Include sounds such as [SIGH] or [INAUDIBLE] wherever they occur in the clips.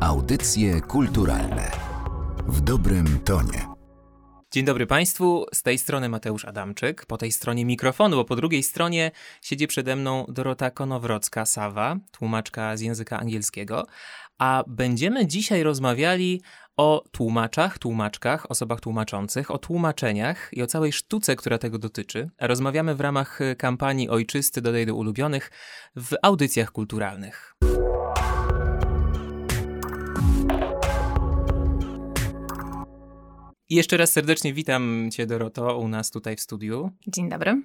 Audycje kulturalne w dobrym tonie. Dzień dobry Państwu, z tej strony Mateusz Adamczyk, po tej stronie mikrofonu, bo po drugiej stronie siedzi przede mną Dorota Konowrocka-Sawa, tłumaczka z języka angielskiego, a będziemy dzisiaj rozmawiali o tłumaczach, tłumaczkach, osobach tłumaczących, o tłumaczeniach i o całej sztuce, która tego dotyczy. Rozmawiamy w ramach kampanii Ojczysty Dodaj do ulubionych w audycjach kulturalnych. I jeszcze raz serdecznie witam Cię, Doroto, u nas tutaj w studiu. Dzień dobry.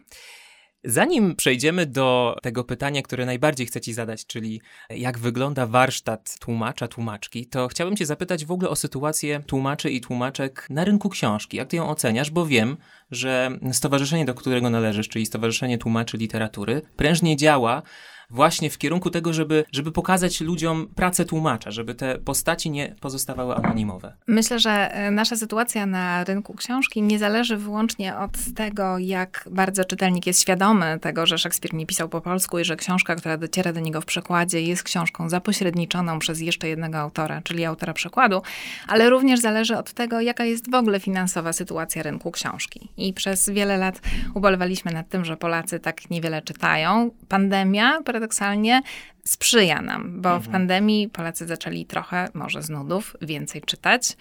Zanim przejdziemy do tego pytania, które najbardziej chcę Ci zadać, czyli jak wygląda warsztat tłumacza, tłumaczki, to chciałbym Cię zapytać w ogóle o sytuację tłumaczy i tłumaczek na rynku książki. Jak Ty ją oceniasz? Bo wiem, że stowarzyszenie, do którego należysz, czyli Stowarzyszenie Tłumaczy Literatury, prężnie działa właśnie w kierunku tego, żeby, żeby pokazać ludziom pracę tłumacza, żeby te postaci nie pozostawały anonimowe. Myślę, że e, nasza sytuacja na rynku książki nie zależy wyłącznie od tego, jak bardzo czytelnik jest świadomy tego, że Szekspir nie pisał po polsku i że książka, która dociera do niego w przekładzie, jest książką zapośredniczoną przez jeszcze jednego autora, czyli autora przekładu, ale również zależy od tego, jaka jest w ogóle finansowa sytuacja rynku książki. I przez wiele lat ubolewaliśmy nad tym, że Polacy tak niewiele czytają. Pandemia, paradoksalnie sprzyja nam, bo mhm. w pandemii Polacy zaczęli trochę, może z nudów, więcej czytać.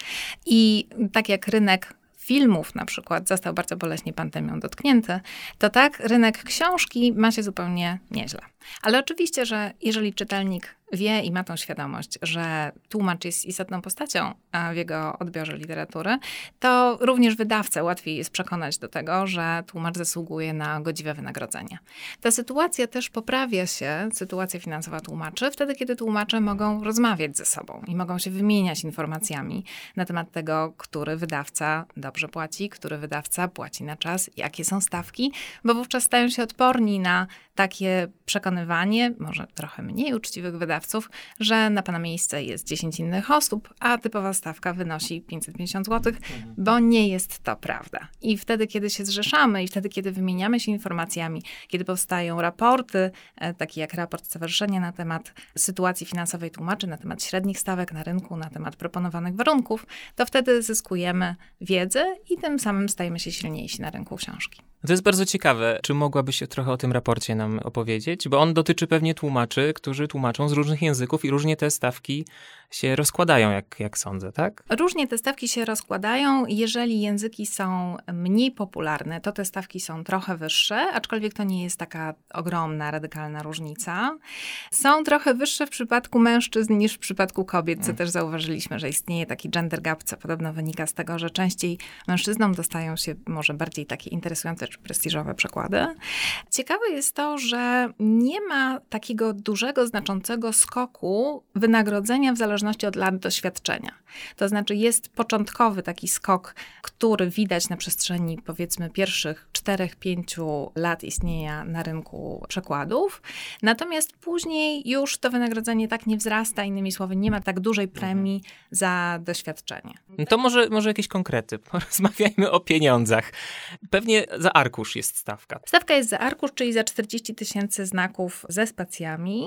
I tak jak rynek filmów na przykład został bardzo boleśnie pandemią dotknięty, to tak rynek książki ma się zupełnie nieźle. Ale oczywiście, że jeżeli czytelnik wie i ma tą świadomość, że tłumacz jest istotną postacią w jego odbiorze literatury, to również wydawcę łatwiej jest przekonać do tego, że tłumacz zasługuje na godziwe wynagrodzenie. Ta sytuacja też poprawia się, sytuacja finansowa tłumaczy, wtedy, kiedy tłumacze mogą rozmawiać ze sobą i mogą się wymieniać informacjami na temat tego, który wydawca dobrze płaci, który wydawca płaci na czas, jakie są stawki, bo wówczas stają się odporni na takie przekonywanie, może trochę mniej uczciwych wydawców, że na pana miejsce jest 10 innych osób, a typowa stawka wynosi 550 zł, bo nie jest to prawda. I wtedy, kiedy się zrzeszamy i wtedy, kiedy wymieniamy się informacjami, kiedy powstają raporty, e, takie jak raport stowarzyszenia na temat sytuacji finansowej tłumaczy, na temat średnich stawek na rynku, na temat proponowanych warunków, to wtedy zyskujemy wiedzę i tym samym stajemy się silniejsi na rynku książki. To jest bardzo ciekawe. Czy mogłabyś trochę o tym raporcie nam opowiedzieć? Bo on dotyczy pewnie tłumaczy, którzy tłumaczą z różnych języków i różnie te stawki się rozkładają, jak, jak sądzę, tak? Różnie te stawki się rozkładają. Jeżeli języki są mniej popularne, to te stawki są trochę wyższe, aczkolwiek to nie jest taka ogromna, radykalna różnica. Są trochę wyższe w przypadku mężczyzn niż w przypadku kobiet, co mm. też zauważyliśmy, że istnieje taki gender gap, co podobno wynika z tego, że częściej mężczyznom dostają się może bardziej takie interesujące czy prestiżowe przekłady. Ciekawe jest to, że nie ma takiego dużego, znaczącego skoku wynagrodzenia w zależności zależności od lat doświadczenia. To znaczy jest początkowy taki skok, który widać na przestrzeni powiedzmy pierwszych 4-5 lat istnienia na rynku przekładów. Natomiast później już to wynagrodzenie tak nie wzrasta, innymi słowy, nie ma tak dużej premii za doświadczenie. No to może, może jakieś konkrety. [LAUGHS] Porozmawiajmy o pieniądzach. Pewnie za arkusz jest stawka. Stawka jest za arkusz, czyli za 40 tysięcy znaków ze spacjami.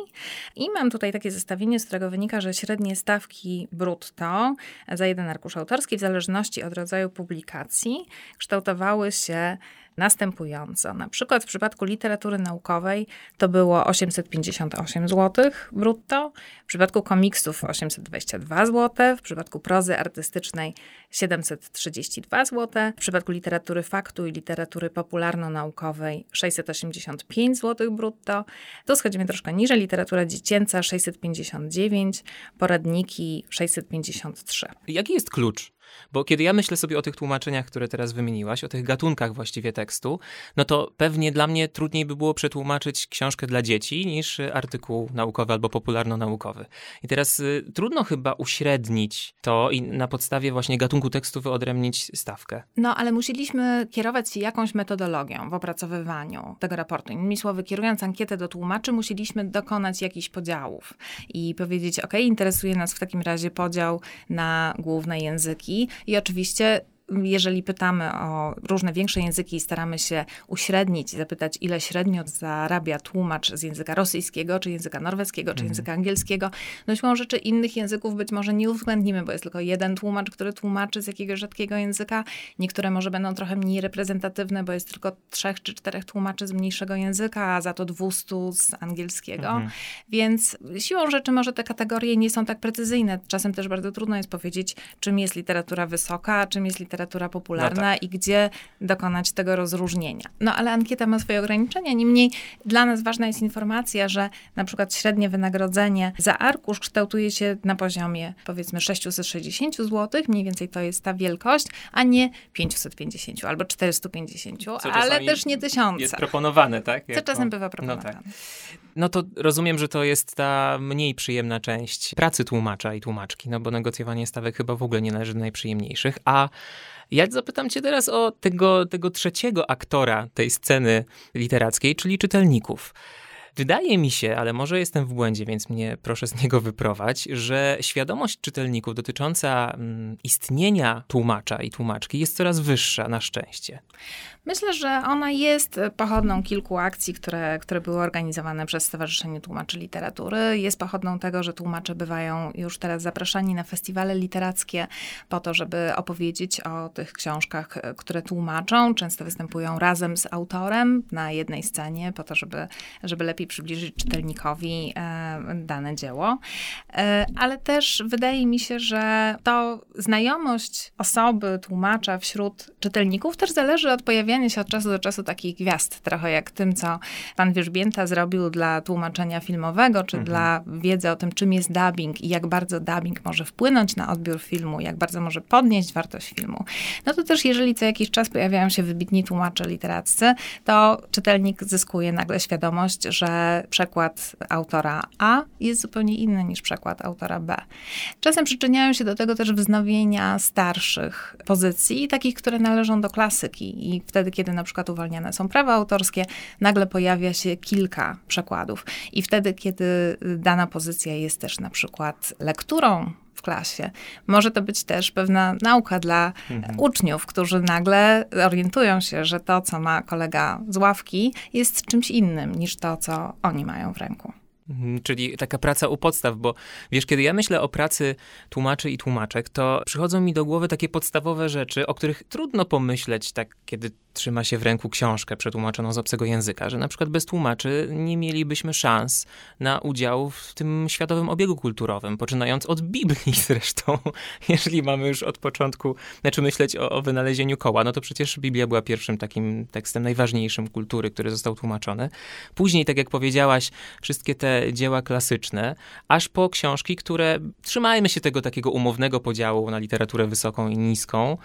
I mam tutaj takie zestawienie, z którego wynika, że średnie stawki brutto za jeden arkusz autorski, w zależności od rodzaju publikacji, kształtowały się następująco. Na przykład w przypadku literatury naukowej to było 858 zł brutto, w przypadku komiksów 822 zł, w przypadku prozy artystycznej 732 zł, w przypadku literatury faktu i literatury popularno-naukowej 685 zł brutto. Tu schodzimy troszkę niżej, literatura dziecięca 659, poradniki 653. Jaki jest klucz bo kiedy ja myślę sobie o tych tłumaczeniach, które teraz wymieniłaś, o tych gatunkach właściwie tekstu, no to pewnie dla mnie trudniej by było przetłumaczyć książkę dla dzieci niż artykuł naukowy albo popularno-naukowy. I teraz y, trudno chyba uśrednić to i na podstawie właśnie gatunku tekstu wyodrębnić stawkę. No, ale musieliśmy kierować się jakąś metodologią w opracowywaniu tego raportu. Innymi słowy, kierując ankietę do tłumaczy, musieliśmy dokonać jakichś podziałów i powiedzieć, ok, interesuje nas w takim razie podział na główne języki, i oczywiście jeżeli pytamy o różne większe języki i staramy się uśrednić i zapytać, ile średnio zarabia tłumacz z języka rosyjskiego, czy języka norweskiego, czy mhm. języka angielskiego, no siłą rzeczy innych języków być może nie uwzględnimy, bo jest tylko jeden tłumacz, który tłumaczy z jakiegoś rzadkiego języka. Niektóre może będą trochę mniej reprezentatywne, bo jest tylko trzech czy czterech tłumaczy z mniejszego języka, a za to 200 z angielskiego. Mhm. Więc siłą rzeczy może te kategorie nie są tak precyzyjne. Czasem też bardzo trudno jest powiedzieć, czym jest literatura wysoka, czym jest literatura popularna no tak. i gdzie dokonać tego rozróżnienia. No ale ankieta ma swoje ograniczenia. Niemniej dla nas ważna jest informacja, że na przykład średnie wynagrodzenie za arkusz kształtuje się na poziomie powiedzmy 660 zł, mniej więcej to jest ta wielkość, a nie 550 albo 450, ale też nie tysiące. Jest proponowane, tak? Jako... Co czasem bywa proponowane. No, tak. No to rozumiem, że to jest ta mniej przyjemna część pracy tłumacza i tłumaczki, no bo negocjowanie stawek chyba w ogóle nie należy do najprzyjemniejszych, a ja zapytam cię teraz o tego, tego trzeciego aktora tej sceny literackiej, czyli czytelników. Wydaje mi się, ale może jestem w błędzie, więc mnie proszę z niego wyprowadź, że świadomość czytelników dotycząca mm, istnienia tłumacza i tłumaczki jest coraz wyższa, na szczęście. Myślę, że ona jest pochodną kilku akcji, które, które były organizowane przez Stowarzyszenie Tłumaczy Literatury. Jest pochodną tego, że tłumacze bywają już teraz zapraszani na festiwale literackie po to, żeby opowiedzieć o tych książkach, które tłumaczą. Często występują razem z autorem na jednej scenie po to, żeby, żeby lepiej przybliżyć czytelnikowi e, dane dzieło. E, ale też wydaje mi się, że to znajomość osoby, tłumacza wśród czytelników też zależy od pojawianie się od czasu do czasu takich gwiazd, trochę jak tym, co pan Wierzbięta zrobił dla tłumaczenia filmowego, czy mhm. dla wiedzy o tym, czym jest dubbing i jak bardzo dubbing może wpłynąć na odbiór filmu, jak bardzo może podnieść wartość filmu. No to też, jeżeli co jakiś czas pojawiają się wybitni tłumacze literaccy, to czytelnik zyskuje nagle świadomość, że przekład autora A jest zupełnie inny niż przekład autora B. Czasem przyczyniają się do tego też wznowienia starszych pozycji, takich, które należą do klasyki i wtedy, kiedy na przykład uwalniane są prawa autorskie, nagle pojawia się kilka przekładów. I wtedy, kiedy dana pozycja jest też na przykład lekturą w klasie. Może to być też pewna nauka dla mhm. uczniów, którzy nagle orientują się, że to, co ma kolega z ławki, jest czymś innym niż to, co oni mają w ręku. Mhm, czyli taka praca u podstaw, bo wiesz, kiedy ja myślę o pracy tłumaczy i tłumaczek, to przychodzą mi do głowy takie podstawowe rzeczy, o których trudno pomyśleć, tak kiedy trzyma się w ręku książkę przetłumaczoną z obcego języka, że na przykład bez tłumaczy nie mielibyśmy szans na udział w tym światowym obiegu kulturowym, poczynając od Biblii [LAUGHS] zresztą. Jeżeli mamy już od początku, znaczy myśleć o, o wynalezieniu koła, no to przecież Biblia była pierwszym takim tekstem najważniejszym kultury, który został tłumaczony. Później, tak jak powiedziałaś, wszystkie te dzieła klasyczne, aż po książki, które, trzymajmy się tego takiego umownego podziału na literaturę wysoką i niską,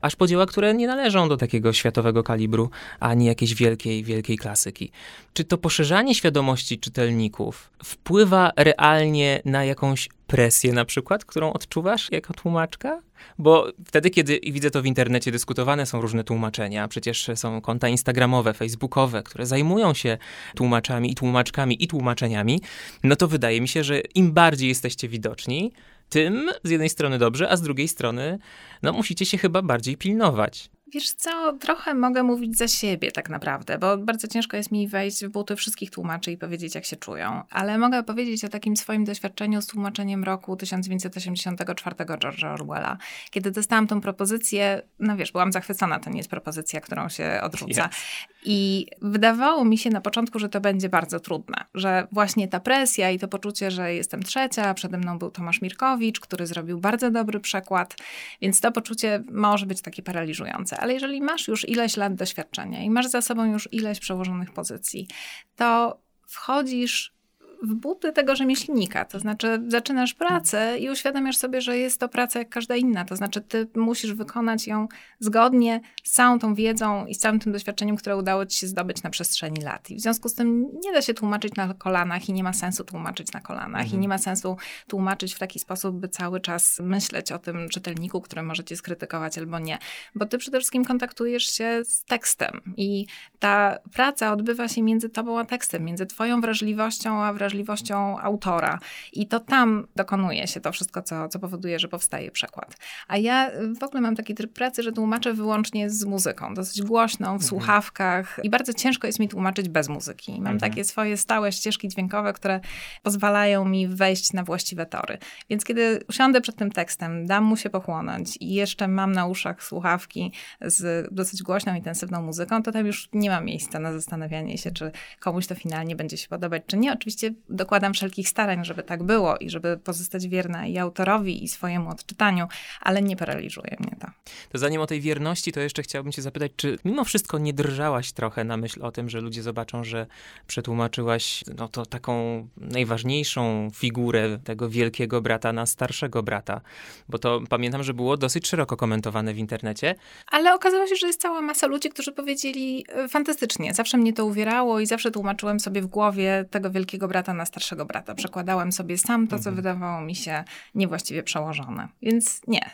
aż po dzieła, które nie należą do takiego światowego kalibru, a nie jakiejś wielkiej, wielkiej klasyki. Czy to poszerzanie świadomości czytelników wpływa realnie na jakąś presję na przykład, którą odczuwasz jako tłumaczka? Bo wtedy, kiedy widzę to w internecie, dyskutowane są różne tłumaczenia. Przecież są konta instagramowe, facebookowe, które zajmują się tłumaczami i tłumaczkami i tłumaczeniami. No to wydaje mi się, że im bardziej jesteście widoczni, tym z jednej strony dobrze, a z drugiej strony no musicie się chyba bardziej pilnować. Wiesz co, trochę mogę mówić za siebie tak naprawdę, bo bardzo ciężko jest mi wejść w buty wszystkich tłumaczy i powiedzieć, jak się czują. Ale mogę powiedzieć o takim swoim doświadczeniu z tłumaczeniem roku 1984 George'a Orwella. Kiedy dostałam tą propozycję, no wiesz, byłam zachwycona, to nie jest propozycja, którą się odrzuca. Yes. I wydawało mi się na początku, że to będzie bardzo trudne, że właśnie ta presja i to poczucie, że jestem trzecia, przede mną był Tomasz Mirkowicz, który zrobił bardzo dobry przekład, więc to poczucie może być takie paraliżujące. Ale jeżeli masz już ileś lat doświadczenia i masz za sobą już ileś przełożonych pozycji, to wchodzisz w buty tego rzemieślnika. To znaczy, zaczynasz pracę i uświadamiasz sobie, że jest to praca jak każda inna. To znaczy, ty musisz wykonać ją zgodnie z całą tą wiedzą i z całym tym doświadczeniem, które udało ci się zdobyć na przestrzeni lat. I w związku z tym nie da się tłumaczyć na kolanach i nie ma sensu tłumaczyć na kolanach mhm. i nie ma sensu tłumaczyć w taki sposób, by cały czas myśleć o tym czytelniku, który możecie skrytykować albo nie. Bo ty przede wszystkim kontaktujesz się z tekstem i ta praca odbywa się między tobą a tekstem, między twoją wrażliwością a wrażliwością wrażliwością autora. I to tam dokonuje się to wszystko, co, co powoduje, że powstaje przekład. A ja w ogóle mam taki tryb pracy, że tłumaczę wyłącznie z muzyką, dosyć głośną, w mhm. słuchawkach i bardzo ciężko jest mi tłumaczyć bez muzyki. Mam mhm. takie swoje stałe ścieżki dźwiękowe, które pozwalają mi wejść na właściwe tory. Więc kiedy usiądę przed tym tekstem, dam mu się pochłonąć i jeszcze mam na uszach słuchawki z dosyć głośną, intensywną muzyką, to tam już nie ma miejsca na zastanawianie się, czy komuś to finalnie będzie się podobać, czy nie. Oczywiście dokładam wszelkich starań, żeby tak było i żeby pozostać wierna i autorowi, i swojemu odczytaniu, ale nie paraliżuje mnie to. To zanim o tej wierności, to jeszcze chciałbym cię zapytać, czy mimo wszystko nie drżałaś trochę na myśl o tym, że ludzie zobaczą, że przetłumaczyłaś no to taką najważniejszą figurę tego wielkiego brata na starszego brata, bo to pamiętam, że było dosyć szeroko komentowane w internecie. Ale okazało się, że jest cała masa ludzi, którzy powiedzieli e, fantastycznie. Zawsze mnie to uwierało i zawsze tłumaczyłem sobie w głowie tego wielkiego brata na starszego brata. Przekładałem sobie sam to, co mhm. wydawało mi się niewłaściwie przełożone. Więc nie.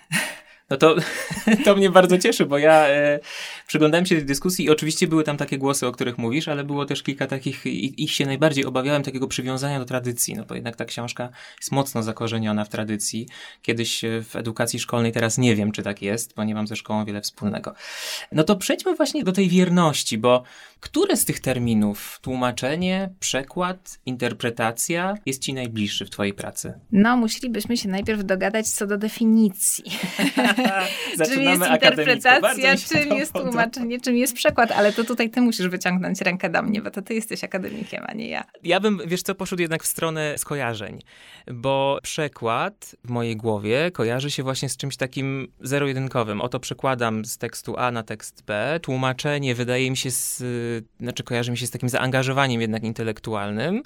No to, [LAUGHS] to mnie bardzo cieszy, bo ja e, przyglądałem się tej dyskusji i oczywiście były tam takie głosy, o których mówisz, ale było też kilka takich, ich się najbardziej obawiałem takiego przywiązania do tradycji, no bo jednak ta książka jest mocno zakorzeniona w tradycji. Kiedyś e, w edukacji szkolnej, teraz nie wiem, czy tak jest, bo nie mam ze szkołą wiele wspólnego. No to przejdźmy właśnie do tej wierności, bo które z tych terminów, tłumaczenie, przekład, interpretacja, jest ci najbliższy w twojej pracy? No, musielibyśmy się najpierw dogadać co do definicji. [LAUGHS] [LAUGHS] czym jest interpretacja, czym jest tłumaczenie, czym jest przekład, ale to tutaj ty musisz wyciągnąć rękę do mnie, bo to ty jesteś akademikiem, a nie ja. Ja bym, wiesz co, poszedł jednak w stronę skojarzeń, bo przekład w mojej głowie kojarzy się właśnie z czymś takim zero-jedynkowym. Oto przekładam z tekstu A na tekst B. Tłumaczenie wydaje mi się z, znaczy kojarzy mi się z takim zaangażowaniem jednak intelektualnym,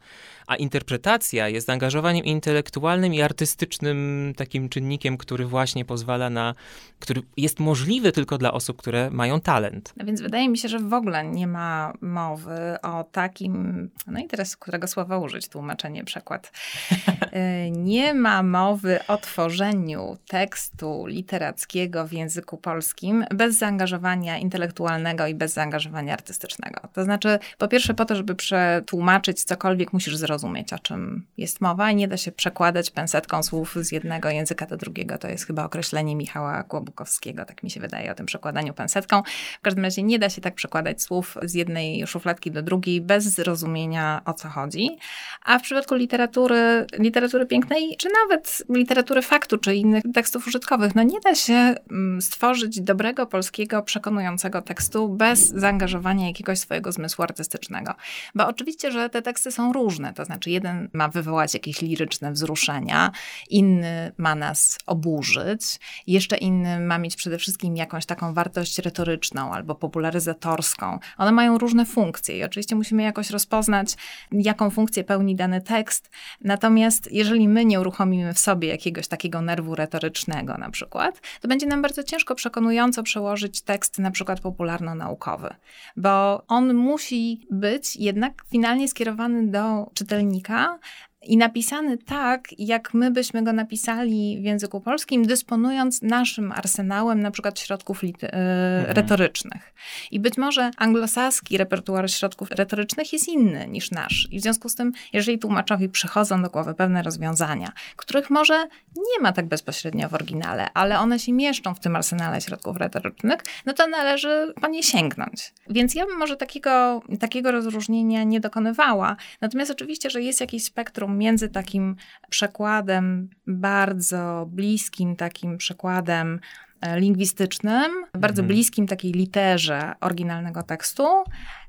a interpretacja jest zaangażowaniem intelektualnym i artystycznym takim czynnikiem, który właśnie pozwala na, który jest możliwy tylko dla osób, które mają talent. No więc wydaje mi się, że w ogóle nie ma mowy o takim, no i teraz którego słowa użyć, tłumaczenie, przekład. [LAUGHS] Y, nie ma mowy o tworzeniu tekstu literackiego w języku polskim bez zaangażowania intelektualnego i bez zaangażowania artystycznego. To znaczy, po pierwsze, po to, żeby przetłumaczyć cokolwiek, musisz zrozumieć zrozumieć, o czym jest mowa i nie da się przekładać pensetką słów z jednego języka do drugiego. To jest chyba określenie Michała Kłobukowskiego, tak mi się wydaje o tym przekładaniu pensetką. W każdym razie nie da się tak przekładać słów z jednej szufladki do drugiej bez zrozumienia, o co chodzi. A w przypadku literatury, literatury pięknej, czy nawet literatury faktu, czy innych tekstów użytkowych, no nie da się mm, stworzyć dobrego polskiego, przekonującego tekstu bez zaangażowania jakiegoś swojego zmysłu artystycznego. Bo oczywiście, że te teksty są różne. To znaczy, jeden ma wywołać jakieś liryczne wzruszenia, inny ma nas oburzyć, jeszcze inny ma mieć przede wszystkim jakąś taką wartość retoryczną albo popularyzatorską. One mają różne funkcje i oczywiście musimy jakoś rozpoznać, jaką funkcję pełni dany tekst. Natomiast jeżeli my nie uruchomimy w sobie jakiegoś takiego nerwu retorycznego na przykład, to będzie nam bardzo ciężko przekonująco przełożyć tekst na przykład popularno-naukowy, bo on musi być jednak finalnie skierowany do czytelnika czytelnika i napisany tak, jak my byśmy go napisali w języku polskim, dysponując naszym arsenałem na przykład środków lit- e, mhm. retorycznych. I być może anglosaski repertuar środków retorycznych jest inny niż nasz. I w związku z tym, jeżeli tłumaczowi przychodzą do głowy pewne rozwiązania, których może nie ma tak bezpośrednio w oryginale, ale one się mieszczą w tym arsenale środków retorycznych, no to należy po nie sięgnąć. Więc ja bym może takiego, takiego rozróżnienia nie dokonywała. Natomiast oczywiście, że jest jakieś spektrum między takim przekładem bardzo bliskim, takim przekładem e, lingwistycznym, bardzo mhm. bliskim takiej literze oryginalnego tekstu,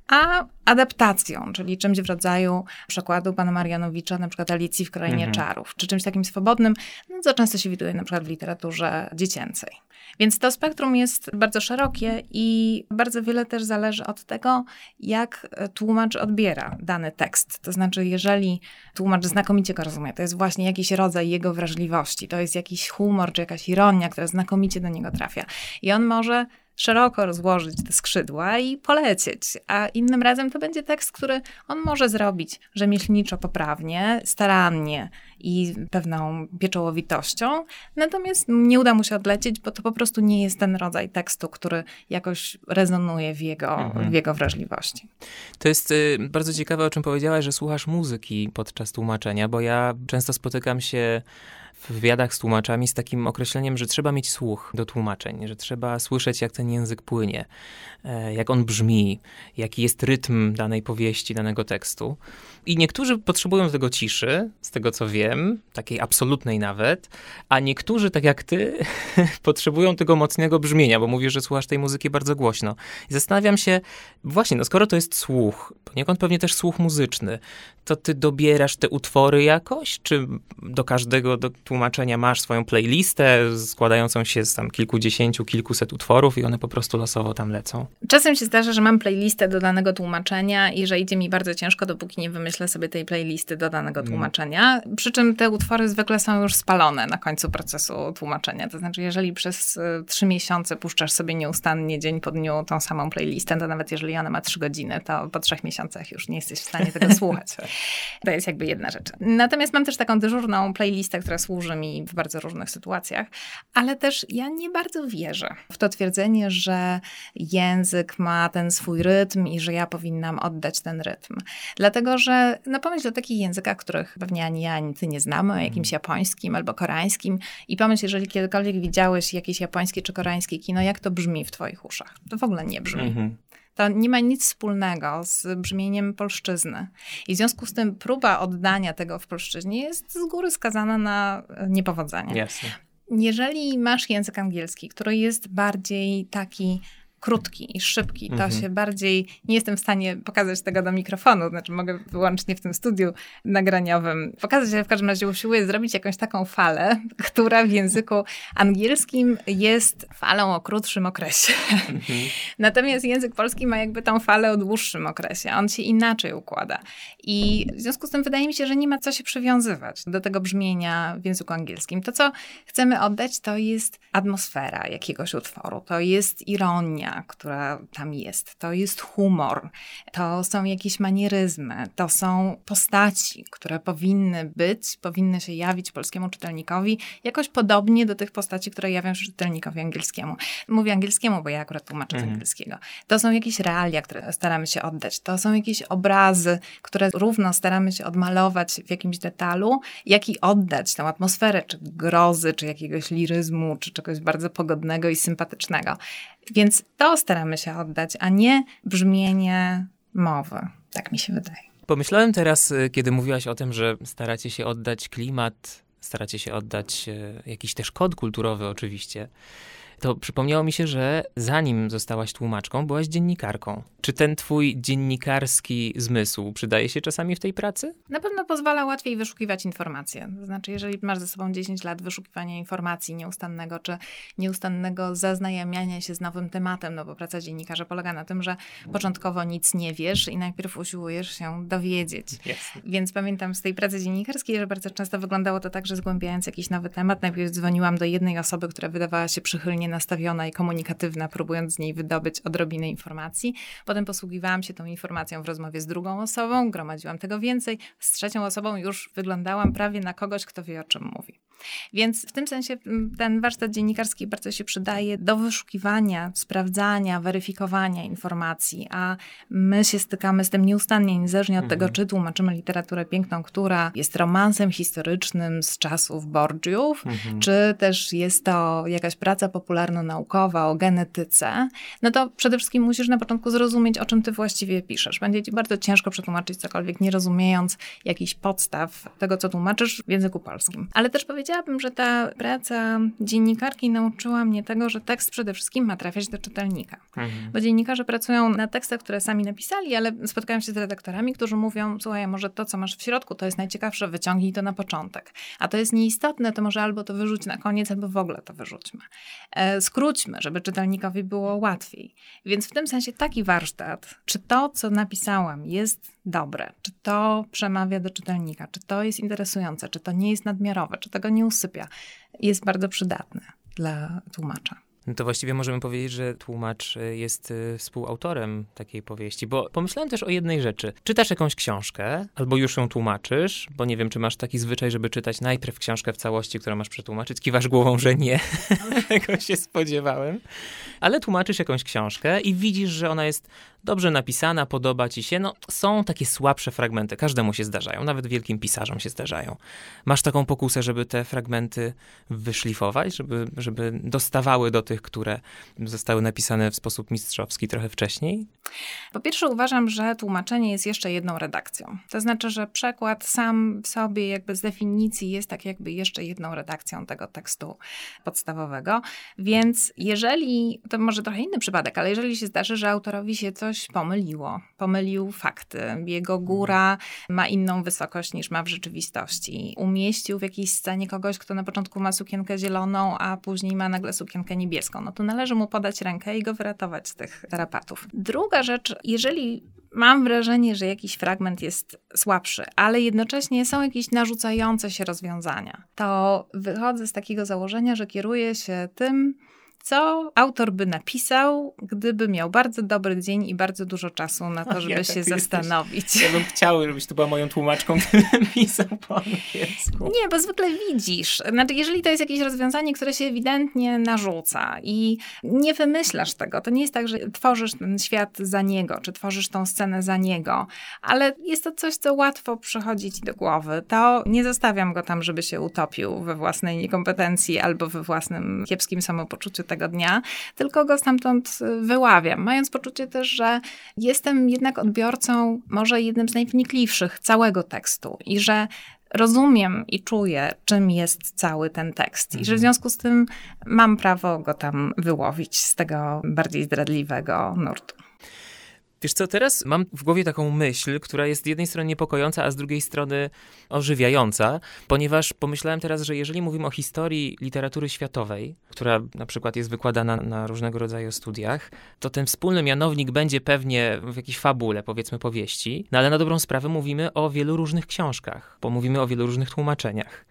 a adaptacją, czyli czymś w rodzaju przekładu pana Marianowicza, na przykład Alicji w Krainie mhm. Czarów, czy czymś takim swobodnym, no, co często się widuje na przykład w literaturze dziecięcej. Więc to spektrum jest bardzo szerokie i bardzo wiele też zależy od tego, jak tłumacz odbiera dany tekst. To znaczy, jeżeli tłumacz znakomicie go rozumie, to jest właśnie jakiś rodzaj jego wrażliwości, to jest jakiś humor czy jakaś ironia, która znakomicie do niego trafia. I on może szeroko rozłożyć te skrzydła i polecieć. A innym razem to będzie tekst, który on może zrobić rzemieślniczo poprawnie, starannie i pewną pieczołowitością, natomiast nie uda mu się odlecieć, bo to po prostu nie jest ten rodzaj tekstu, który jakoś rezonuje w jego, mhm. w jego wrażliwości. To jest y, bardzo ciekawe, o czym powiedziałaś, że słuchasz muzyki podczas tłumaczenia, bo ja często spotykam się w wywiadach z tłumaczami z takim określeniem, że trzeba mieć słuch do tłumaczeń, że trzeba słyszeć, jak ten język płynie, e, jak on brzmi, jaki jest rytm danej powieści, danego tekstu. I niektórzy potrzebują tego ciszy, z tego co wiem, takiej absolutnej nawet, a niektórzy, tak jak ty, [LAUGHS] potrzebują tego mocnego brzmienia, bo mówisz, że słuchasz tej muzyki bardzo głośno. I zastanawiam się, właśnie, no skoro to jest słuch, poniekąd pewnie też słuch muzyczny, to ty dobierasz te utwory jakoś, czy do każdego do tłumaczenia masz swoją playlistę składającą się z tam kilkudziesięciu, kilkuset utworów i one po prostu losowo tam lecą? Czasem się zdarza, że mam playlistę do danego tłumaczenia i że idzie mi bardzo ciężko, dopóki nie wymyślę sobie tej playlisty do danego mm. tłumaczenia. Przy czym te utwory zwykle są już spalone na końcu procesu tłumaczenia. To znaczy, jeżeli przez y, trzy miesiące puszczasz sobie nieustannie dzień po dniu tą samą playlistę, to nawet jeżeli ona ma trzy godziny, to po trzech miesiącach już nie jesteś w stanie tego [LAUGHS] słuchać. To jest jakby jedna rzecz. Natomiast mam też taką dyżurną playlistę, która służy mi w bardzo różnych sytuacjach, ale też ja nie bardzo wierzę w to twierdzenie, że język ma ten swój rytm i że ja powinnam oddać ten rytm. Dlatego, że no pomyśl o takich językach, których pewnie ani ja, ani ty nie znamy, o jakimś mhm. japońskim albo koreańskim i pomyśl, jeżeli kiedykolwiek widziałeś jakieś japońskie czy koreańskie kino, jak to brzmi w twoich uszach. To w ogóle nie brzmi. Mhm to nie ma nic wspólnego z brzmieniem polszczyzny. I w związku z tym próba oddania tego w polszczyźnie jest z góry skazana na niepowodzenie. Jasne. Jeżeli masz język angielski, który jest bardziej taki krótki i szybki. To mhm. się bardziej, nie jestem w stanie pokazać tego do mikrofonu, znaczy mogę wyłącznie w tym studiu nagraniowym pokazać, ale w każdym razie usiłuję zrobić jakąś taką falę, [LAUGHS] która w języku angielskim jest falą o krótszym okresie. Mhm. [LAUGHS] Natomiast język polski ma jakby tą falę o dłuższym okresie. On się inaczej układa. I w związku z tym wydaje mi się, że nie ma co się przywiązywać do tego brzmienia w języku angielskim. To, co chcemy oddać, to jest atmosfera jakiegoś utworu, to jest ironia, która tam jest, to jest humor, to są jakieś manieryzmy, to są postaci, które powinny być, powinny się jawić polskiemu czytelnikowi jakoś podobnie do tych postaci, które jawią się czytelnikowi angielskiemu. Mówię angielskiemu, bo ja akurat tłumaczę mhm. z angielskiego. To są jakieś realia, które staramy się oddać, to są jakieś obrazy, które równo staramy się odmalować w jakimś detalu, jak i oddać tę atmosferę, czy grozy, czy jakiegoś liryzmu, czy czegoś bardzo pogodnego i sympatycznego. Więc to staramy się oddać, a nie brzmienie mowy. Tak mi się wydaje. Pomyślałem teraz, y, kiedy mówiłaś o tym, że staracie się oddać klimat, staracie się oddać y, jakiś też kod kulturowy, oczywiście to przypomniało mi się, że zanim zostałaś tłumaczką, byłaś dziennikarką. Czy ten twój dziennikarski zmysł przydaje się czasami w tej pracy? Na pewno pozwala łatwiej wyszukiwać informacje. To znaczy, jeżeli masz ze sobą 10 lat wyszukiwania informacji nieustannego, czy nieustannego zaznajamiania się z nowym tematem, no bo praca dziennikarza polega na tym, że początkowo nic nie wiesz i najpierw usiłujesz się dowiedzieć. Yes. Więc pamiętam z tej pracy dziennikarskiej, że bardzo często wyglądało to tak, że zgłębiając jakiś nowy temat, najpierw dzwoniłam do jednej osoby, która wydawała się przychylnie nastawiona i komunikatywna, próbując z niej wydobyć odrobinę informacji. Potem posługiwałam się tą informacją w rozmowie z drugą osobą, gromadziłam tego więcej. Z trzecią osobą już wyglądałam prawie na kogoś, kto wie o czym mówi. Więc w tym sensie mm, ten warsztat dziennikarski bardzo się przydaje do wyszukiwania, sprawdzania, weryfikowania informacji, a my się stykamy z tym nieustannie, niezależnie od mhm. tego, czy tłumaczymy literaturę piękną, która jest romansem historycznym z czasów Borgiów, mhm. czy też jest to jakaś praca popularno-naukowa o genetyce, no to przede wszystkim musisz na początku zrozumieć, o czym ty właściwie piszesz. Będzie ci bardzo ciężko przetłumaczyć cokolwiek, nie rozumiejąc jakichś podstaw tego, co tłumaczysz w języku polskim. Ale też powiedzieć, powiedziałabym, że ta praca dziennikarki nauczyła mnie tego, że tekst przede wszystkim ma trafiać do czytelnika. Mhm. Bo dziennikarze pracują na tekstach, które sami napisali, ale spotkają się z redaktorami, którzy mówią: Słuchaj, może to, co masz w środku, to jest najciekawsze, wyciągnij to na początek. A to jest nieistotne, to może albo to wyrzuć na koniec, albo w ogóle to wyrzućmy. E, skróćmy, żeby czytelnikowi było łatwiej. Więc w tym sensie taki warsztat, czy to, co napisałam, jest dobre, czy to przemawia do czytelnika, czy to jest interesujące, czy to nie jest nadmiarowe, czy tego nie usypia, jest bardzo przydatne dla tłumacza. No to właściwie możemy powiedzieć, że tłumacz y, jest y, współautorem takiej powieści, bo pomyślałem też o jednej rzeczy. Czytasz jakąś książkę, albo już ją tłumaczysz, bo nie wiem, czy masz taki zwyczaj, żeby czytać najpierw książkę w całości, którą masz przetłumaczyć. Kiwasz głową, że nie. [LAUGHS] Tego się spodziewałem. Ale tłumaczysz jakąś książkę i widzisz, że ona jest dobrze napisana, podoba ci się. No, są takie słabsze fragmenty, każdemu się zdarzają, nawet wielkim pisarzom się zdarzają. Masz taką pokusę, żeby te fragmenty wyszlifować, żeby, żeby dostawały do tych, które zostały napisane w sposób mistrzowski trochę wcześniej? Po pierwsze, uważam, że tłumaczenie jest jeszcze jedną redakcją. To znaczy, że przekład sam w sobie, jakby z definicji, jest tak jakby jeszcze jedną redakcją tego tekstu podstawowego. Więc jeżeli, to może trochę inny przypadek, ale jeżeli się zdarzy, że autorowi się coś pomyliło, pomylił fakty, jego góra ma inną wysokość niż ma w rzeczywistości, umieścił w jakiejś scenie kogoś, kto na początku ma sukienkę zieloną, a później ma nagle sukienkę niebieską, no to należy mu podać rękę i go wyratować z tych tarapatów. Druga rzecz, jeżeli mam wrażenie, że jakiś fragment jest słabszy, ale jednocześnie są jakieś narzucające się rozwiązania, to wychodzę z takiego założenia, że kieruję się tym, co autor by napisał, gdyby miał bardzo dobry dzień i bardzo dużo czasu na to, [LAUGHS] żeby ja, się zastanowić. Jesteś, ja bym chciał, żebyś tu była moją tłumaczką, gdybym pisał po angielsku. Nie, bo zwykle widzisz. Znaczy, jeżeli to jest jakieś rozwiązanie, które się ewidentnie narzuca i nie wymyślasz tego, to nie jest tak, że tworzysz ten świat za niego, czy tworzysz tą scenę za niego, ale jest to coś, co łatwo przychodzi ci do głowy, to nie zostawiam go tam, żeby się utopił we własnej niekompetencji albo we własnym kiepskim samopoczuciu tego dnia, tylko go stamtąd y, wyławiam, mając poczucie też, że jestem jednak odbiorcą może jednym z najwnikliwszych całego tekstu i że rozumiem i czuję, czym jest cały ten tekst. I że w mhm. związku z tym mam prawo go tam wyłowić z tego bardziej zdradliwego nurtu. Wiesz co, teraz mam w głowie taką myśl, która jest z jednej strony niepokojąca, a z drugiej strony ożywiająca, ponieważ pomyślałem teraz, że jeżeli mówimy o historii literatury światowej, która na przykład jest wykładana na różnego rodzaju studiach, to ten wspólny mianownik będzie pewnie w jakiejś fabule, powiedzmy powieści, no ale na dobrą sprawę mówimy o wielu różnych książkach, bo mówimy o wielu różnych tłumaczeniach.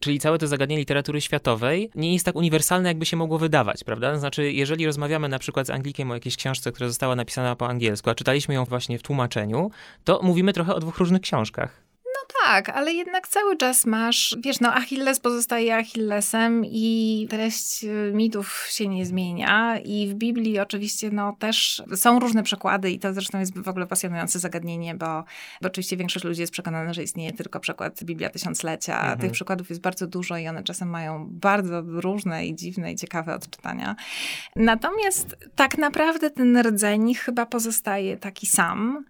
Czyli całe to zagadnienie literatury światowej nie jest tak uniwersalne, jakby się mogło wydawać, prawda? Znaczy, jeżeli rozmawiamy na przykład z Anglikiem o jakiejś książce, która została napisana po angielsku, a czytaliśmy ją właśnie w tłumaczeniu, to mówimy trochę o dwóch różnych książkach tak, ale jednak cały czas masz, wiesz, no Achilles pozostaje Achillesem i treść y, mitów się nie zmienia i w Biblii oczywiście no też są różne przekłady i to zresztą jest w ogóle pasjonujące zagadnienie, bo, bo oczywiście większość ludzi jest przekonana, że istnieje tylko przekład Biblia Tysiąclecia, mhm. tych przykładów jest bardzo dużo i one czasem mają bardzo różne i dziwne i ciekawe odczytania. Natomiast tak naprawdę ten rdzeń chyba pozostaje taki sam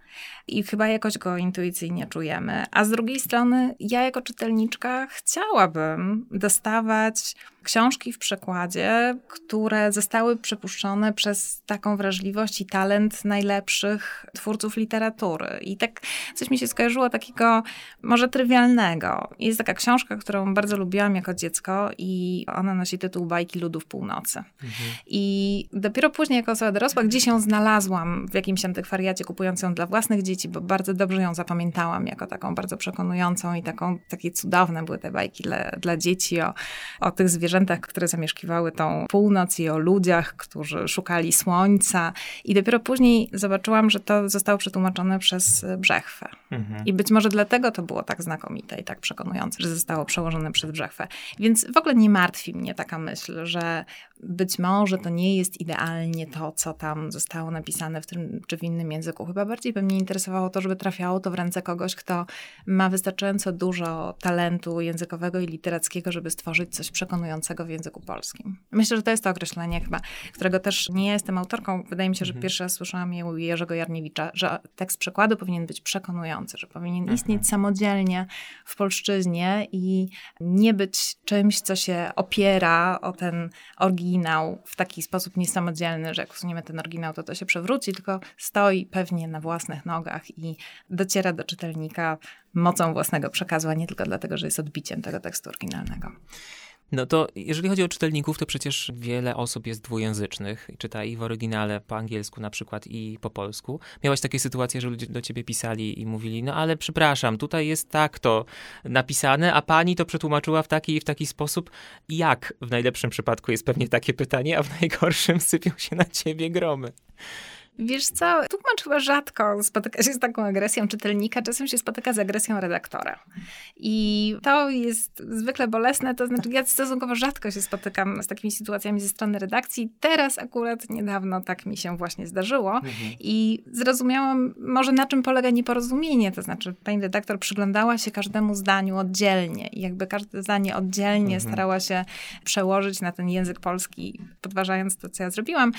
i chyba jakoś go intuicyjnie czujemy. A z drugiej strony, ja jako czytelniczka chciałabym dostawać książki w przekładzie, które zostały przepuszczone przez taką wrażliwość i talent najlepszych twórców literatury. I tak coś mi się skojarzyło takiego może trywialnego. Jest taka książka, którą bardzo lubiłam jako dziecko i ona nosi tytuł Bajki Ludów Północy. Mhm. I dopiero później jako osoba dorosła gdzieś ją znalazłam w jakimś antykwariacie, kupując ją dla własnych dzieci, bo bardzo dobrze ją zapamiętałam jako taką bardzo przekonującą i taką, takie cudowne były te bajki dla, dla dzieci o, o tych zwierzętach zwierzętach, które zamieszkiwały tą północ i o ludziach, którzy szukali słońca. I dopiero później zobaczyłam, że to zostało przetłumaczone przez Brzechwę. Mhm. I być może dlatego to było tak znakomite i tak przekonujące, że zostało przełożone przez Brzechwę. Więc w ogóle nie martwi mnie taka myśl, że być może to nie jest idealnie to, co tam zostało napisane w tym czy w innym języku. Chyba bardziej by mnie interesowało to, żeby trafiało to w ręce kogoś, kto ma wystarczająco dużo talentu językowego i literackiego, żeby stworzyć coś przekonującego w języku polskim. Myślę, że to jest to określenie chyba, którego też nie jestem autorką. Wydaje mi się, że mhm. pierwszy raz słyszałam je u Jerzego Jarniewicza, że tekst przekładu powinien być przekonujący, że powinien mhm. istnieć samodzielnie w polszczyźnie i nie być czymś, co się opiera o ten oryginał oryginał w taki sposób niesamodzielny, że jak usuniemy ten oryginał, to to się przewróci, tylko stoi pewnie na własnych nogach i dociera do czytelnika mocą własnego przekazu, a nie tylko dlatego, że jest odbiciem tego tekstu oryginalnego. No to jeżeli chodzi o czytelników, to przecież wiele osób jest dwujęzycznych czyta i w oryginale po angielsku na przykład i po polsku. Miałaś takie sytuacje, że ludzie do ciebie pisali i mówili, no ale przepraszam, tutaj jest tak to napisane, a pani to przetłumaczyła w taki i w taki sposób. Jak w najlepszym przypadku jest pewnie takie pytanie, a w najgorszym sypią się na ciebie gromy. Wiesz co, tłumacz chyba rzadko spotyka się z taką agresją czytelnika, czasem się spotyka z agresją redaktora. I to jest zwykle bolesne, to znaczy ja stosunkowo rzadko się spotykam z takimi sytuacjami ze strony redakcji. Teraz akurat niedawno tak mi się właśnie zdarzyło mhm. i zrozumiałam może na czym polega nieporozumienie, to znaczy pani redaktor przyglądała się każdemu zdaniu oddzielnie i jakby każde zdanie oddzielnie mhm. starała się przełożyć na ten język polski, podważając to, co ja zrobiłam.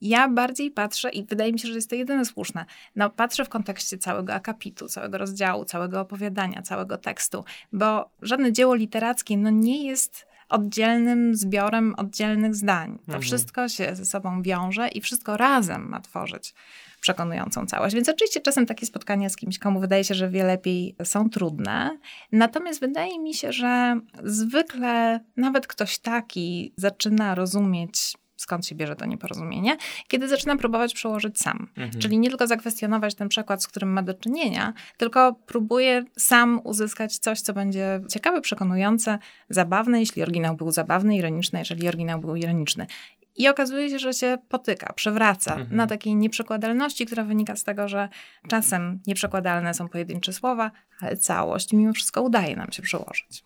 Ja bardziej patrzę i wydaje mi się, że jest to jedyne słuszne. No, patrzę w kontekście całego akapitu, całego rozdziału, całego opowiadania, całego tekstu, bo żadne dzieło literackie no, nie jest oddzielnym zbiorem oddzielnych zdań. To mhm. wszystko się ze sobą wiąże i wszystko razem ma tworzyć przekonującą całość. Więc oczywiście czasem takie spotkania z kimś, komu wydaje się, że wie lepiej, są trudne. Natomiast wydaje mi się, że zwykle nawet ktoś taki zaczyna rozumieć skąd się bierze to nieporozumienie, kiedy zaczyna próbować przełożyć sam. Mhm. Czyli nie tylko zakwestionować ten przekład, z którym ma do czynienia, tylko próbuje sam uzyskać coś, co będzie ciekawe, przekonujące, zabawne, jeśli oryginał był zabawny, ironiczny, jeżeli oryginał był ironiczny. I okazuje się, że się potyka, przewraca mhm. na takiej nieprzekładalności, która wynika z tego, że czasem nieprzekładalne są pojedyncze słowa, ale całość mimo wszystko udaje nam się przełożyć.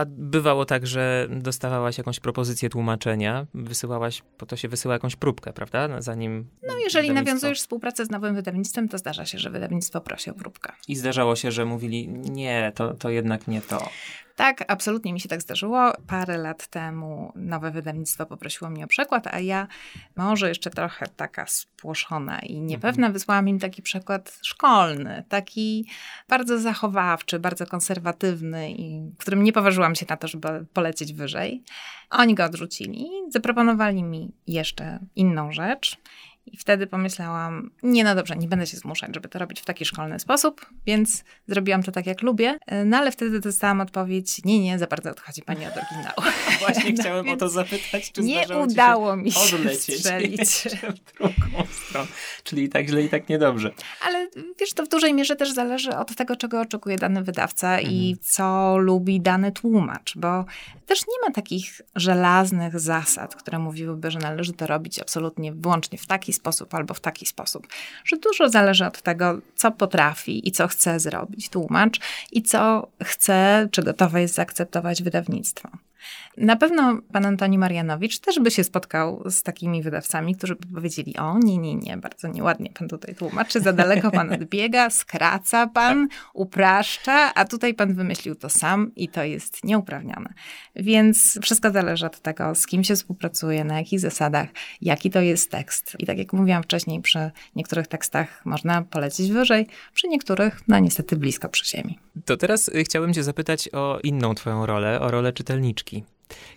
A bywało tak, że dostawałaś jakąś propozycję tłumaczenia, wysyłałaś, po to się wysyła jakąś próbkę, prawda? Zanim. No, jeżeli nawiązujesz współpracę z nowym wydawnictwem, to zdarza się, że wydawnictwo prosi o próbkę. I zdarzało się, że mówili, nie, to, to jednak nie to. Tak, absolutnie mi się tak zdarzyło. Parę lat temu nowe wydawnictwo poprosiło mnie o przekład, a ja może jeszcze trochę taka spłoszona i niepewna mhm. wysłałam im taki przekład szkolny, taki bardzo zachowawczy, bardzo konserwatywny i w którym nie poważyłam się na to, żeby polecieć wyżej. Oni go odrzucili, zaproponowali mi jeszcze inną rzecz. I wtedy pomyślałam, nie no dobrze, nie będę się zmuszać, żeby to robić w taki szkolny sposób, więc zrobiłam to tak, jak lubię. No ale wtedy dostałam odpowiedź, nie, nie, za bardzo odchodzi pani od oryginału. [LAUGHS] Właśnie no, chciałem o to zapytać, czy Nie udało mi się odlecieć strzelić. [LAUGHS] w drugą stronę. Czyli tak źle i tak niedobrze. Ale wiesz, to w dużej mierze też zależy od tego, czego oczekuje dany wydawca mhm. i co lubi dany tłumacz, bo też nie ma takich żelaznych zasad, które mówiłyby, że należy to robić absolutnie wyłącznie w taki sposób albo w taki sposób. Że dużo zależy od tego, co potrafi i co chce zrobić tłumacz i co chce, czy gotowe jest zaakceptować wydawnictwo. Na pewno pan Antoni Marianowicz też by się spotkał z takimi wydawcami, którzy by powiedzieli: O, nie, nie, nie, bardzo nieładnie pan tutaj tłumaczy, za daleko pan [LAUGHS] odbiega, skraca pan, upraszcza, a tutaj pan wymyślił to sam i to jest nieuprawnione. Więc wszystko zależy od tego, z kim się współpracuje, na jakich zasadach, jaki to jest tekst. I tak jak mówiłam wcześniej, przy niektórych tekstach można polecić wyżej, przy niektórych, no niestety blisko przy ziemi. To teraz y, chciałbym cię zapytać o inną twoją rolę, o rolę czytelniczki.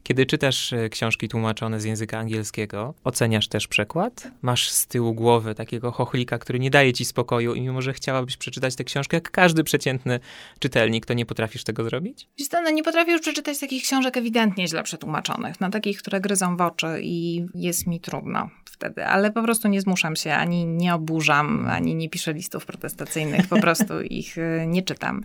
Kiedy czytasz e, książki tłumaczone z języka angielskiego, oceniasz też przekład? Masz z tyłu głowy takiego chochlika, który nie daje ci spokoju i mimo, że chciałabyś przeczytać tę książkę, jak każdy przeciętny czytelnik, to nie potrafisz tego zrobić? No nie potrafię już przeczytać takich książek ewidentnie źle przetłumaczonych, na takich, które gryzą w oczy i jest mi trudno wtedy, ale po prostu nie zmuszam się, ani nie oburzam, ani nie piszę listów protestacyjnych, po prostu [LAUGHS] ich e, nie czytam.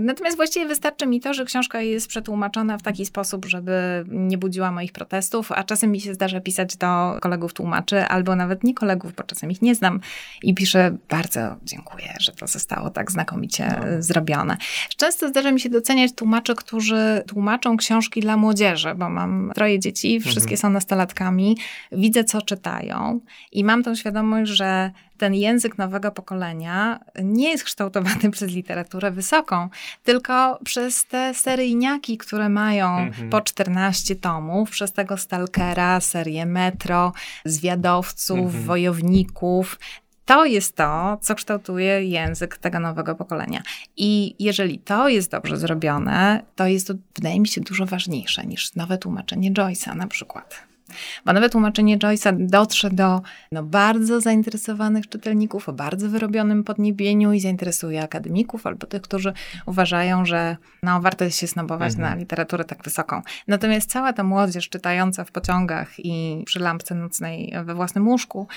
Natomiast właściwie wystarczy mi to, że książka jest przetłumaczona w taki sposób, żeby nie budziła moich protestów, a czasem mi się zdarza pisać do kolegów tłumaczy, albo nawet nie kolegów, bo czasem ich nie znam i piszę bardzo dziękuję, że to zostało tak znakomicie no. zrobione. Często zdarza mi się doceniać tłumaczy, którzy tłumaczą książki dla młodzieży, bo mam troje dzieci, wszystkie mhm. są nastolatkami, widzę co czytają i mam tą świadomość, że ten język nowego pokolenia nie jest kształtowany [LAUGHS] przez literaturę wysoką, tylko przez te seryjniaki, które mają mhm. po 14 tomów, przez tego Stalkera, serię Metro, zwiadowców, mhm. wojowników. To jest to, co kształtuje język tego nowego pokolenia. I jeżeli to jest dobrze zrobione, to jest to, wydaje mi się, dużo ważniejsze niż nowe tłumaczenie Joyce'a na przykład. Bo nowe tłumaczenie Joyce'a dotrze do no, bardzo zainteresowanych czytelników o bardzo wyrobionym podniebieniu i zainteresuje akademików albo tych, którzy uważają, że no, warto się snobować mhm. na literaturę tak wysoką. Natomiast cała ta młodzież czytająca w pociągach i przy lampce nocnej we własnym łóżku,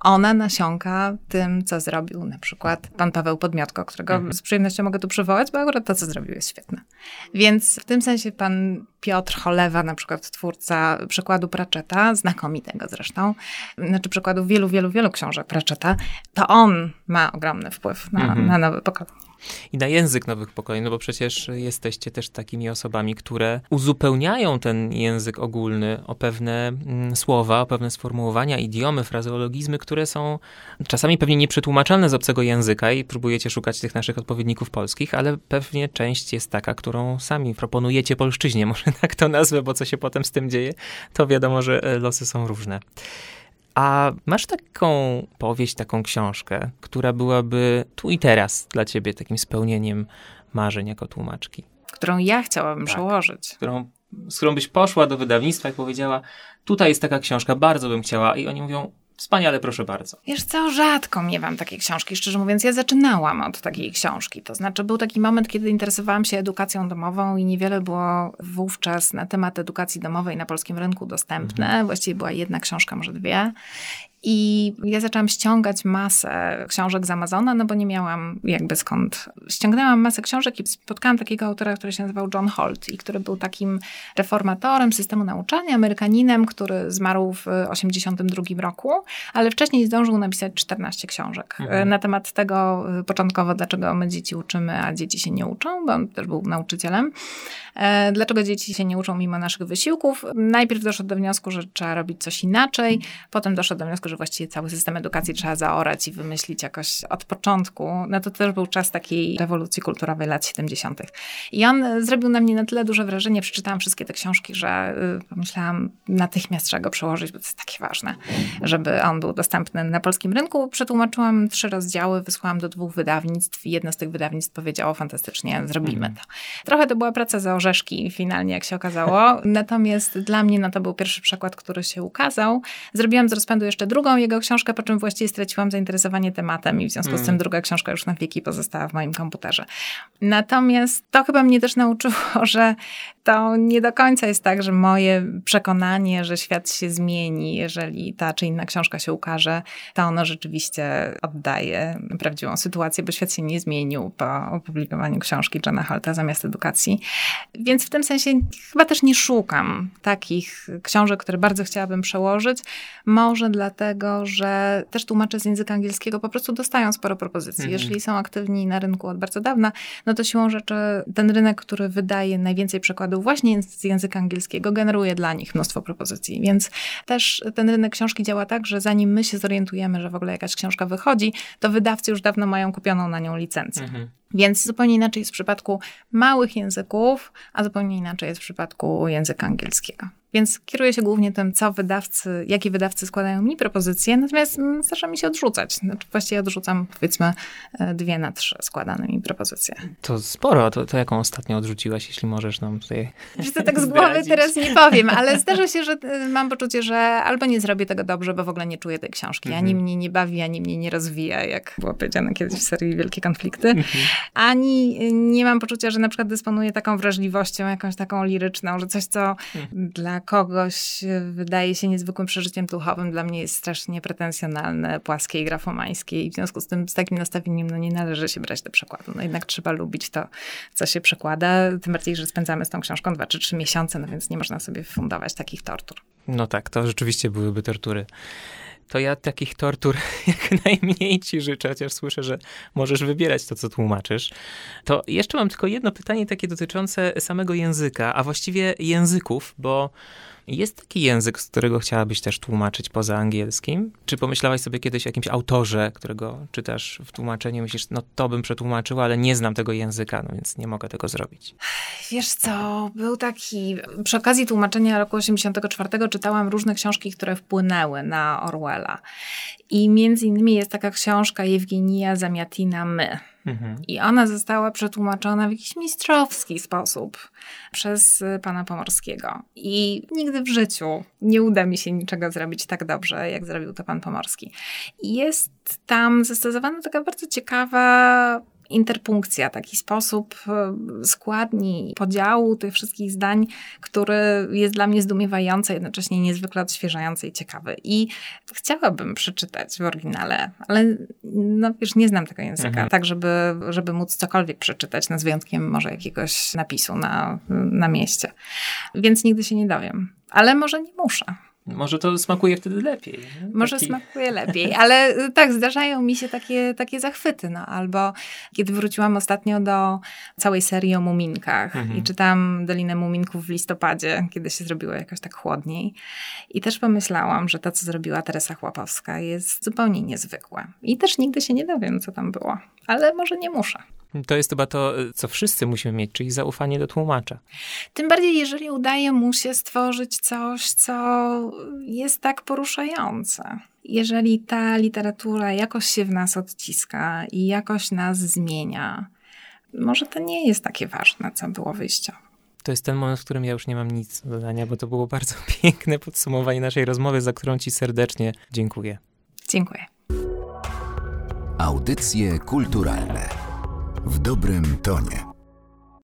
ona nasiąka tym, co zrobił na przykład pan Paweł Podmiotko, którego mhm. z przyjemnością mogę tu przywołać, bo akurat to, co zrobił, jest świetne. Więc w tym sensie pan Piotr Cholewa, na przykład twórca przykładu Pratchetta, znakomitego zresztą, znaczy przykładu wielu, wielu, wielu książek Pratchetta, to on ma ogromny wpływ na, mhm. na nowy pokolenie i na język nowych pokoleń, no bo przecież jesteście też takimi osobami, które uzupełniają ten język ogólny o pewne mm, słowa, o pewne sformułowania, idiomy, frazeologizmy, które są czasami pewnie nieprzetłumaczalne z obcego języka i próbujecie szukać tych naszych odpowiedników polskich, ale pewnie część jest taka, którą sami proponujecie polszczyźnie, [LAUGHS] może tak to nazwę, bo co się potem z tym dzieje, to wiadomo, że e, losy są różne. A masz taką powieść, taką książkę, która byłaby tu i teraz dla ciebie takim spełnieniem marzeń jako tłumaczki? Którą ja chciałabym tak, przełożyć. Którą, z którą byś poszła do wydawnictwa i powiedziała, tutaj jest taka książka, bardzo bym chciała. I oni mówią, Wspaniale, proszę bardzo. Wiesz co, rzadko miewam takie książki. Szczerze mówiąc, ja zaczynałam od takiej książki. To znaczy, był taki moment, kiedy interesowałam się edukacją domową i niewiele było wówczas na temat edukacji domowej na polskim rynku dostępne. Mhm. Właściwie była jedna książka, może dwie. I ja zaczęłam ściągać masę książek z Amazona, no bo nie miałam jakby skąd. Ściągnęłam masę książek i spotkałam takiego autora, który się nazywał John Holt i który był takim reformatorem systemu nauczania, Amerykaninem, który zmarł w 1982 roku, ale wcześniej zdążył napisać 14 książek mhm. na temat tego y, początkowo, dlaczego my dzieci uczymy, a dzieci się nie uczą, bo on też był nauczycielem. E, dlaczego dzieci się nie uczą mimo naszych wysiłków? Najpierw doszedł do wniosku, że trzeba robić coś inaczej, potem doszedł do wniosku, że właściwie cały system edukacji trzeba zaorać i wymyślić jakoś od początku. No to też był czas takiej rewolucji kulturowej lat 70. I on zrobił na mnie na tyle duże wrażenie, przeczytałam wszystkie te książki, że y, pomyślałam, natychmiast trzeba go przełożyć, bo to jest takie ważne, żeby on był dostępny na polskim rynku. Przetłumaczyłam trzy rozdziały, wysłałam do dwóch wydawnictw i jedno z tych wydawnictw powiedziało fantastycznie, zrobimy mhm. to. Trochę to była praca za orzeszki finalnie, jak się okazało. [LAUGHS] Natomiast dla mnie no, to był pierwszy przekład, który się ukazał. Zrobiłam z rozpędu jeszcze drugą jego książkę, po czym właściwie straciłam zainteresowanie tematem i w związku z tym mm. druga książka już na wieki pozostała w moim komputerze. Natomiast to chyba mnie też nauczyło, [LAUGHS] że to nie do końca jest tak, że moje przekonanie, że świat się zmieni, jeżeli ta czy inna książka się ukaże, to ono rzeczywiście oddaje prawdziwą sytuację, bo świat się nie zmienił po opublikowaniu książki Johna Holta zamiast edukacji. Więc w tym sensie chyba też nie szukam takich książek, które bardzo chciałabym przełożyć. Może dlatego, że też tłumacze z języka angielskiego po prostu dostają sporo propozycji. Mhm. Jeżeli są aktywni na rynku od bardzo dawna, no to siłą rzeczy ten rynek, który wydaje najwięcej przekładów właśnie z języka angielskiego, generuje dla nich mnóstwo propozycji. Więc też ten rynek książki działa tak, że zanim my się zorientujemy, że w ogóle jakaś książka wychodzi, to wydawcy już dawno mają kupioną na nią licencję. Mhm. Więc zupełnie inaczej jest w przypadku małych języków, a zupełnie inaczej jest w przypadku języka angielskiego. Więc kieruję się głównie tym, co wydawcy, jakie wydawcy składają mi propozycje, natomiast mm, zdarza mi się odrzucać. Znaczy właściwie odrzucam powiedzmy e, dwie na trzy składane mi propozycje. To sporo. To, to jaką ostatnio odrzuciłaś, jeśli możesz nam tutaj Że to tak z [LAUGHS] głowy teraz nie powiem, [LAUGHS] ale zdarza się, że e, mam poczucie, że albo nie zrobię tego dobrze, bo w ogóle nie czuję tej książki. Mhm. Ani mnie nie bawi, ani mnie nie rozwija, jak było powiedziane kiedyś w serii Wielkie Konflikty. Mhm. Ani nie mam poczucia, że na przykład dysponuję taką wrażliwością, jakąś taką liryczną, że coś, co mhm. dla kogoś wydaje się niezwykłym przeżyciem duchowym, dla mnie jest strasznie pretensjonalne, płaskie i grafomańskie i w związku z tym z takim nastawieniem no, nie należy się brać do przekładu. No jednak trzeba lubić to, co się przekłada, tym bardziej, że spędzamy z tą książką dwa czy trzy miesiące, no więc nie można sobie fundować takich tortur. No tak, to rzeczywiście byłyby tortury to ja takich tortur [LAUGHS] jak najmniej ci życzę, chociaż słyszę, że możesz wybierać to, co tłumaczysz. To jeszcze mam tylko jedno pytanie takie dotyczące samego języka, a właściwie języków, bo jest taki język, z którego chciałabyś też tłumaczyć poza angielskim? Czy pomyślałaś sobie kiedyś o jakimś autorze, którego czytasz w tłumaczeniu, myślisz, no to bym przetłumaczyła, ale nie znam tego języka, no więc nie mogę tego zrobić? Wiesz co, był taki, przy okazji tłumaczenia roku 84 czytałam różne książki, które wpłynęły na Orwella. I między innymi jest taka książka Jewgenia Zamiatina My Mhm. I ona została przetłumaczona w jakiś mistrzowski sposób przez pana Pomorskiego. I nigdy w życiu nie uda mi się niczego zrobić tak dobrze, jak zrobił to pan Pomorski. I jest tam zastosowana taka bardzo ciekawa interpunkcja, taki sposób e, składni podziału tych wszystkich zdań, który jest dla mnie zdumiewający, jednocześnie niezwykle odświeżający i ciekawy. I chciałabym przeczytać w oryginale, ale no wiesz, nie znam tego języka, mhm. tak żeby, żeby móc cokolwiek przeczytać, no z wyjątkiem może jakiegoś napisu na, na mieście. Więc nigdy się nie dowiem. Ale może nie muszę. Może to smakuje wtedy lepiej. Może smakuje lepiej, ale tak, zdarzają mi się takie, takie zachwyty. No, albo kiedy wróciłam ostatnio do całej serii o muminkach mhm. i czytam Dolinę Muminków w listopadzie, kiedy się zrobiło jakoś tak chłodniej. I też pomyślałam, że to, co zrobiła Teresa Chłopowska jest zupełnie niezwykłe. I też nigdy się nie dowiem, co tam było. Ale może nie muszę. To jest chyba to, co wszyscy musimy mieć, czyli zaufanie do tłumacza. Tym bardziej, jeżeli udaje mu się stworzyć coś, co jest tak poruszające. Jeżeli ta literatura jakoś się w nas odciska i jakoś nas zmienia, może to nie jest takie ważne, co było wyjściowo. To jest ten moment, w którym ja już nie mam nic do dodania, bo to było bardzo [LAUGHS] piękne podsumowanie naszej rozmowy, za którą Ci serdecznie dziękuję. Dziękuję. Audycje kulturalne w dobrym tonie.